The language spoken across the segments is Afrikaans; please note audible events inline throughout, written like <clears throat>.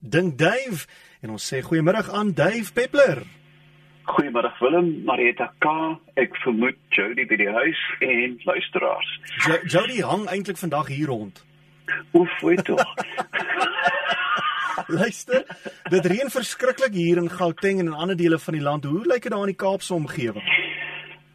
Dink Dave en ons sê goeiemôre aan Dave Peppler. Goeiemôre Willem, Marieta K, ek vermoed Jody by die huis en luisteraars. Jo Jody hang eintlik vandag hier rond. Oef, weet tog. <laughs> Luister, dit reën verskriklik hier in Gauteng en in ander dele van die land. Hoe lyk dit daar in die Kaapse omgewing?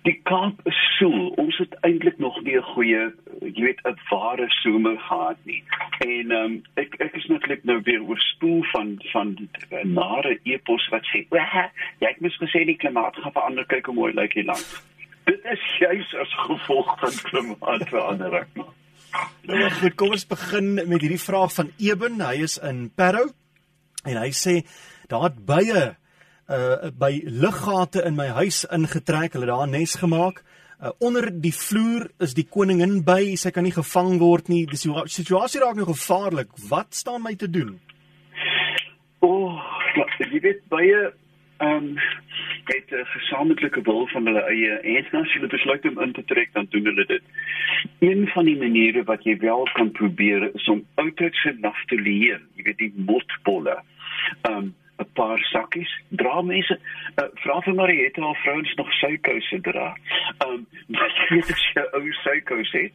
Die Kaap is soel. Ons het eintlik nog nie 'n goeie, jy weet, 'n ware somer gehad nie. En ehm um, ek ek is natuurlik nou weer oorspoel van van nare epos wat sê, "Wah, jy het mos gesê die klimaat gaan verander, kyk hoe mooi lyk die land." Dit is juis as gevolg van klimaatsverandering. Nou goed, kom ons begin met hierdie vraag van Eben. Hy is in Parow en hy sê daar het baie uh by liggate in my huis ingetrek. Hulle daar 'n nes gemaak. Uh, onder die vloer is die koningin by. Sy kan nie gevang word nie. Die situasie raak nou gevaarlik. Wat staan my te doen? O, oh, jy weet baie ehm um, het 'n gesamentlike wil van hulle eie en as hulle besluit om in te trek dan doen hulle dit. Een van die maniere wat jy wel kan probeer is om oudtydse naftalien, jy weet die motbolle. Ehm um, 'n paar sakkies. Dra mense uh, vra vir Mariette of vrouens nog suikouse dra. Ehm um, as jy 'n ou suikous het,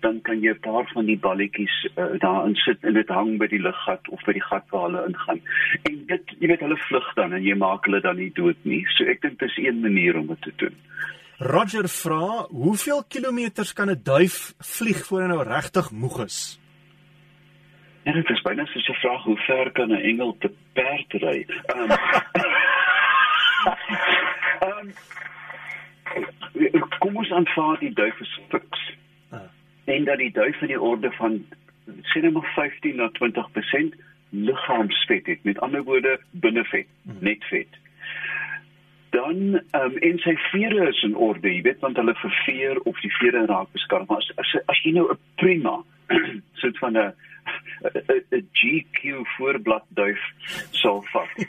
dan kan jy 'n paar van die balletjies uh, daarin sit en dit hang by die luggat of by die gat waar hulle ingaan. En dit jy weet hulle vlug dan en jy maak hulle dan nie dood nie. So ek dink dis een manier om dit te doen. Roger vra, hoeveel kilometers kan 'n duif vlieg voor hy nou regtig moeg is? Ja, dit is byna so 'n vraag hoe ver kan 'n engel te perd ry? Ehm um, <laughs> um, Kom ons aanvaar die duif is fiks. Uh. En dat die duif in die orde van sê net maar 15 na 20% liggaamsvet het. Met ander woorde binnevet, uh. net vet. Dan um, en sy vere is in orde, jy weet want hulle verveer of die vere raak beskadig. Maar as as, as jy nou 'n prima <clears throat> soort van 'n 'n GQ voorblad duif sal vat. <laughs>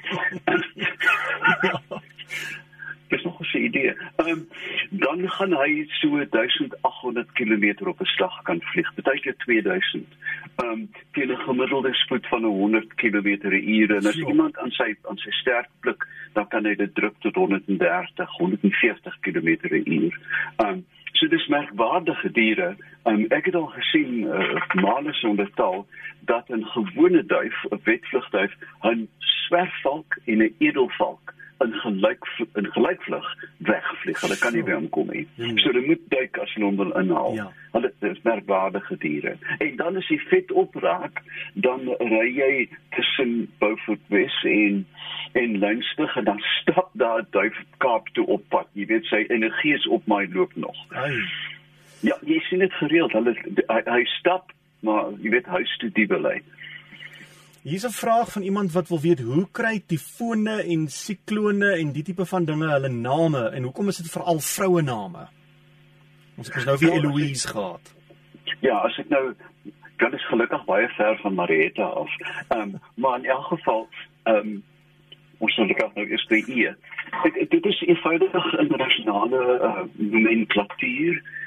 Dis nog 'n idee. Ehm um, dan gaan hy so 1800 km op 'n slag kan vlieg, baie keer 2000. Ehm um, teen 'n gemiddelde spoed van 100 km/h en as so. iemand aan sy aan sy sterk blik, dan kan hy dit druk tot 130, 140 km/h. Ehm um, So dis merkwaardige diere. Um, ek het al gesien uh, male sonder taal dat 'n gewone duif, 'n wetvlugduif, 'n swerfvalk en 'n edelvalk in gelyk in gelykvlug wegvlieg. Hulle kan nie weer omkom nie. Hmm. So hulle moet duik as hulle hom wil inhaal. Ja. Hulle is merkwaardige diere. En dan as die vet opraak, dan ry jy tussen Beaufort West en en Lyngsburg en dan stap daar duif Kaap toe op pad. Jy weet sy energie is op my loop nog. Ai. Ja, jy sien dit gereeld. Hulle hy, hy stap, maar jy weet huis toe die belei. Hier's 'n vraag van iemand wat wil weet hoe kry tifone en siklone en die tipe van dinge hulle name en hoekom is dit veral vroue name? Ons het nou vir Eloise gehad. Ja, as ek nou kan is gelukkig baie ver van Marietta af. Ehm um, maar in elk geval ehm um, ons sal dit nou eers by E. Dit is eenvoudig 'n internasionale uh, nomenklatuur en ek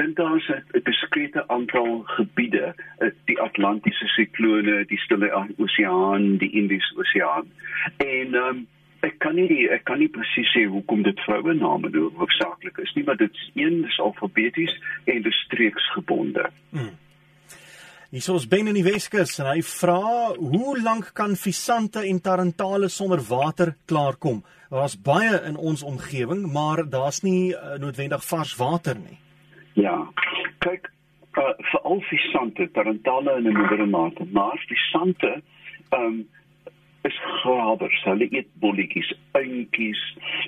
dink daar is 'n beskrete aantal gebiede, uh, die Atlantiese siklone, die Stille Oseaan, die Indiese Oseaan. En um, ek kan nie ek kan nie presies sê hoekom dit vroue name doen hoofsaaklik is nie, maar dit is een is alfabeties en dit streeksgebonde. Hmm. Hier is Ben in die Weskus en hy vra hoe lank kan visante en tarantale sonder water klaarkom? Daar's baie in ons omgewing, maar daar's nie uh, noodwendig vars water nie. Ja. Kyk, uh, vir al visante, tarantale in 'n mindere mate, maar visante ehm um, is grabers. Hulle eet bolletjies, eintjies,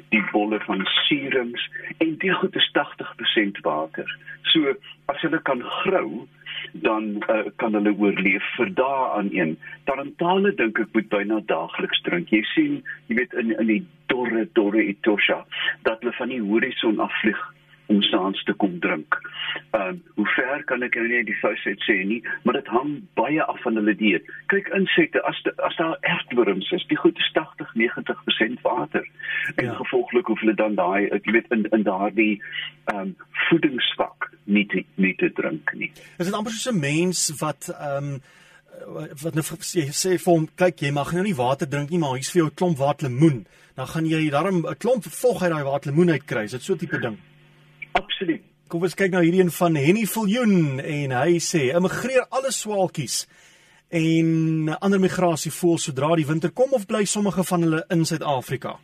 die bolle van sierings en dit goed is 80% water. So as hulle kan grou, dan uh, kan hulle oorleef vir dae aan een. Tarantale dink ek moet byna daagliks drink. Jy sien, jy weet in in die dorre dorre Etosha dat hulle van die horison afvlieg om saans te kom drink. Ehm uh, hoe ver kan ek nou nie die fout sê nie, maar dit hang baie af van hulle dieet. Kyk insekte as de, as daar ertworms is, die goed is 80 90% water. En ja. gevolglik hoef hulle dan daai ek weet in in daardie ehm um, voedingsvak nie te, nie te drink nie. Is dit amper soos 'n mens wat ehm um, wat nou sê sê vir hom kyk jy mag nou nie water drink nie maar hier's vir jou 'n klomp waterlemoen dan gaan jy daarom 'n klomp vog uit daai waterlemoen uitkry is dit so tipe ding absoluut. Kom ons kyk nou hierdie een van Henny Viljoen en hy sê immigreer alle swaalkies en ander migrasie voel sodra die winter kom of bly sommige van hulle in Suid-Afrika?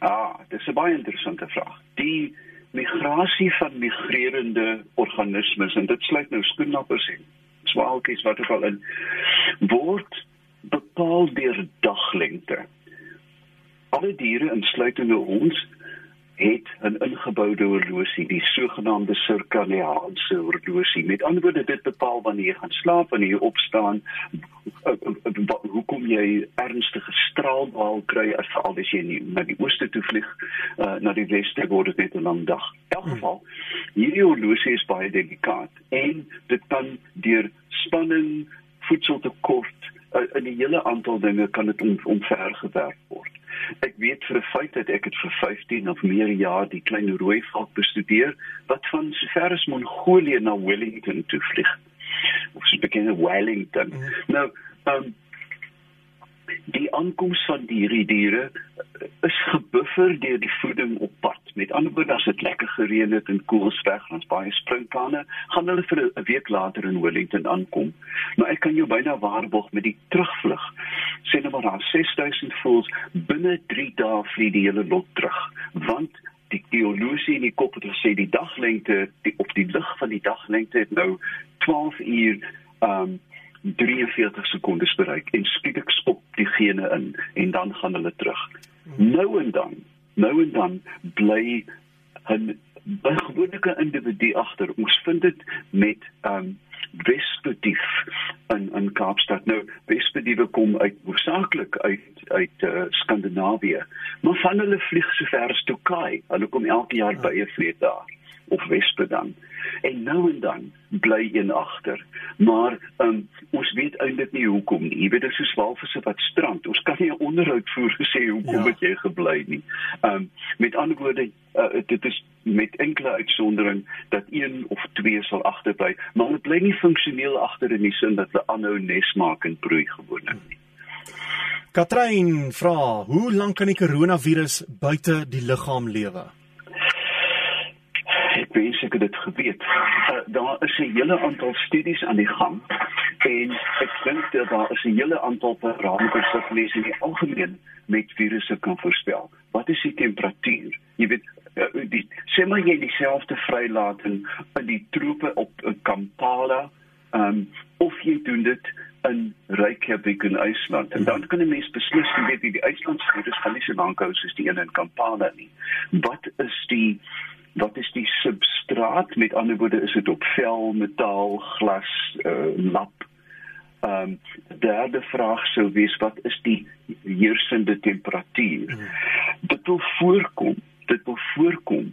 Ah dis 'n baie interessante vraag. Die migrasie van migrerende organismes en dit sluit nou skoenlappers en swaalkies wat ook al in word bepaal deur daglengte. Alle diere insluitende ons het 'n ingeboude horlosie, die sogenaamde sirkadiaanse horlosie. Met ander woorde, dit bepaal wanneer jy gaan slaap, wanneer jy opstaan, hoekom jy ernstige straalbaal kry as veral as jy nie na die ooste toe vlieg, uh, na die weste word dit net 'n lang dag. In elk geval, hierdie horlosie is baie delikaat en dit kan deur spanning, voedseltekort, uh, 'n hele aantal dinge kan dit omvergewerk word. Ek weet vir 'n feit dat ek dit vir 15 of meer jaar die klein rooi valk bestudeer wat van sover as Mongolië na Wellington toe vlieg. Of so bekende Wellington. Mm. Nou, um, die aankoms van hierdie diere is gebuffer deur die voeding op pad. Met ander woorde, as dit lekker gereën het en koels weg, dan's baie springplanne, gaan hulle vir 'n week later in Wellington aankom. Maar ek kan jou byna waarborg met die terugvlug. Sê nou maar daar 6000 voels binne 3 dae vlieg die hele lot terug, want die geologie in die kop het gesê die daglengte die op die lig van die daglengte het nou 12 uur um 43 sekondes bereik en skielik skop diegene in en dan gaan hulle terug. Nou en dan, nou en dan bly 'n gewone individu agter. Ons vind dit met um wespedief in in Kaapstad. Nou wespediewe kom uit hoofsaaklik uit uit uh, Skandinawië, maar van hulle vlieg so ver as Tokai. Hulle kom elke jaar by 'n vlieg daar of wespe dan. En nou en dan bly een agter. Maar um, ons weet eintlik nie hoekom nie. Jy weet dit is soos walvisse wat strand. Ons kan nie 'n onderhoud voer gesê hoekom ja. het jy gebly nie. Um met ander woorde uh, dit is met enkele uitsondering dat een of twee sal agterbly, maar hulle bly nie funksioneel agter in die sin dat hulle aanhou nes maak en broei gewoonlik nie. Katrein vra, hoe lank kan die koronavirus buite die liggaam lewe? Ek wens ek het dit geweet. Uh, daar is 'n hele aantal studies aan die gang en ek dink dat daar is 'n hele aantal parameters wat mense in die algemeen met virusse kan voorspel. Wat is die temperatuur? Jy weet uh, die sê maar jy dieselfde vrylaat in die troepe op Kampala, um, of jy doen dit in Reykjavik in IJsland en dan kan 'n mens beslis weet die IJslandse virus gaan nie so lank hou soos die een in Kampala nie. Wat is die wat is die substraat? Met ander woorde is dit op vel metaal glas uh, lap? Ehm um, derde vraag sou wees wat is die heersende temperatuur? Hmm. dit wil voorkom dit wil voorkom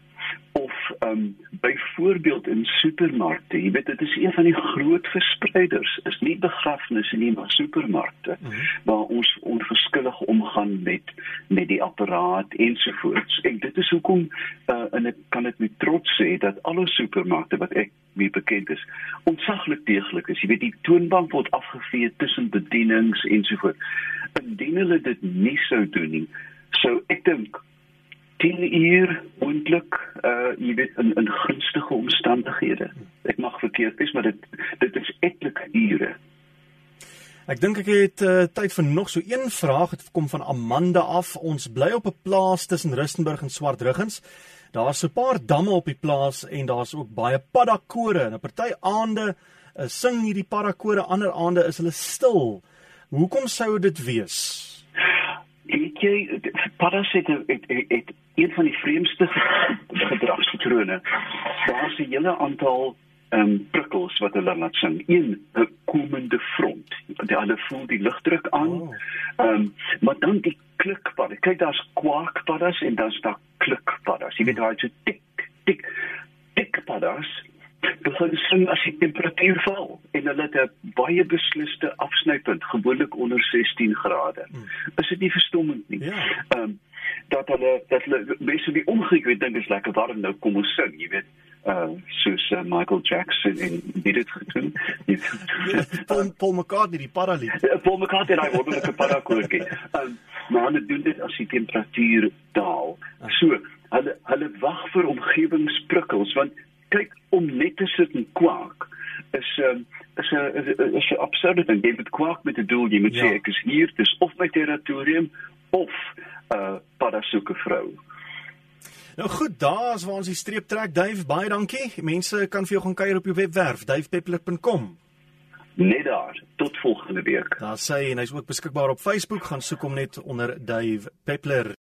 um, byvoorbeeld in supermarkte, jy weet dit is een van die groot verspreiders, is nie begrafnisse nie, maar supermarkte mm -hmm. waar ons onverskillig omgaan met met die apparaat ensovoorts. En dit is hoekom uh, en ek kan dit met trots sê dat alle supermarkte wat ek mee bekend is, ontsaglik deeglik is. Jy weet die toonbank word afgevee tussen bedienings ensovoorts. Indien hulle dit nie sou doen nie, sou ek dink 10 uur moontlik uh jy weet in in gunstige omstandighede. Ek mag verkeerd wees, maar dit dit is etlike ure. Ek dink ek het uh, tyd vir nog so een vraag. Dit kom van Amanda af. Ons bly op 'n plaas tussen Rustenburg en Swartruggens. Daar's 'n paar damme op die plaas en daar's ook baie paddakore. En 'n party aande uh, sing hierdie paddakore, ander aande is hulle stil. Hoekom sou dit wees? Weet jy, paddas het, het, het, het een van die vreemdste <laughs> gedragspatrone. Daar's 'n hele aantal ehm um, prikkels wat hulle laat sing. Een 'n komende front. Die ander voel die lugdruk aan. Oh. Ehm oh. um, maar dan die klikpad. Kyk daar's kwakpaddas en dan's daar klikpaddas. Jy weet daai so tik tik tikpaddas. Begin sing as die temperatuur val en hulle het 'n baie besliste afsnypunt gewoonlik onder 16 grade. Hmm. Is dit nie verstommend nie? Ja. Ehm um, dat hulle dat hulle mense die omgekeerde dink is lekker warm nou kom ons sing jy weet uh soos uh, Michael Jackson en dit gedoen. <laughs> Paul Paul McCartney die paralied. Paul McCartney hy word met 'n parakoortjie. Um <laughs> maar hulle doen dit as die temperatuur daal. So hulle hulle wag vir omgewingsprikkels want kyk om net te sit en kwak is um, is 'n is 'n absurde ding. Jy moet kwak met 'n doel. Jy moet ja. sê ek is hier, dis of my territorium of 'n uh, paddasoeke vrou. Nou goed, daar's waar ons die streep trek. Duif, baie dankie. Mense kan vir jou gaan kuier op jou webwerf, duifpeppler.com. Net daar. Tot volgende week. Daar sê hy en hy's ook beskikbaar op Facebook. Gaan soek hom net onder Duif Peppler.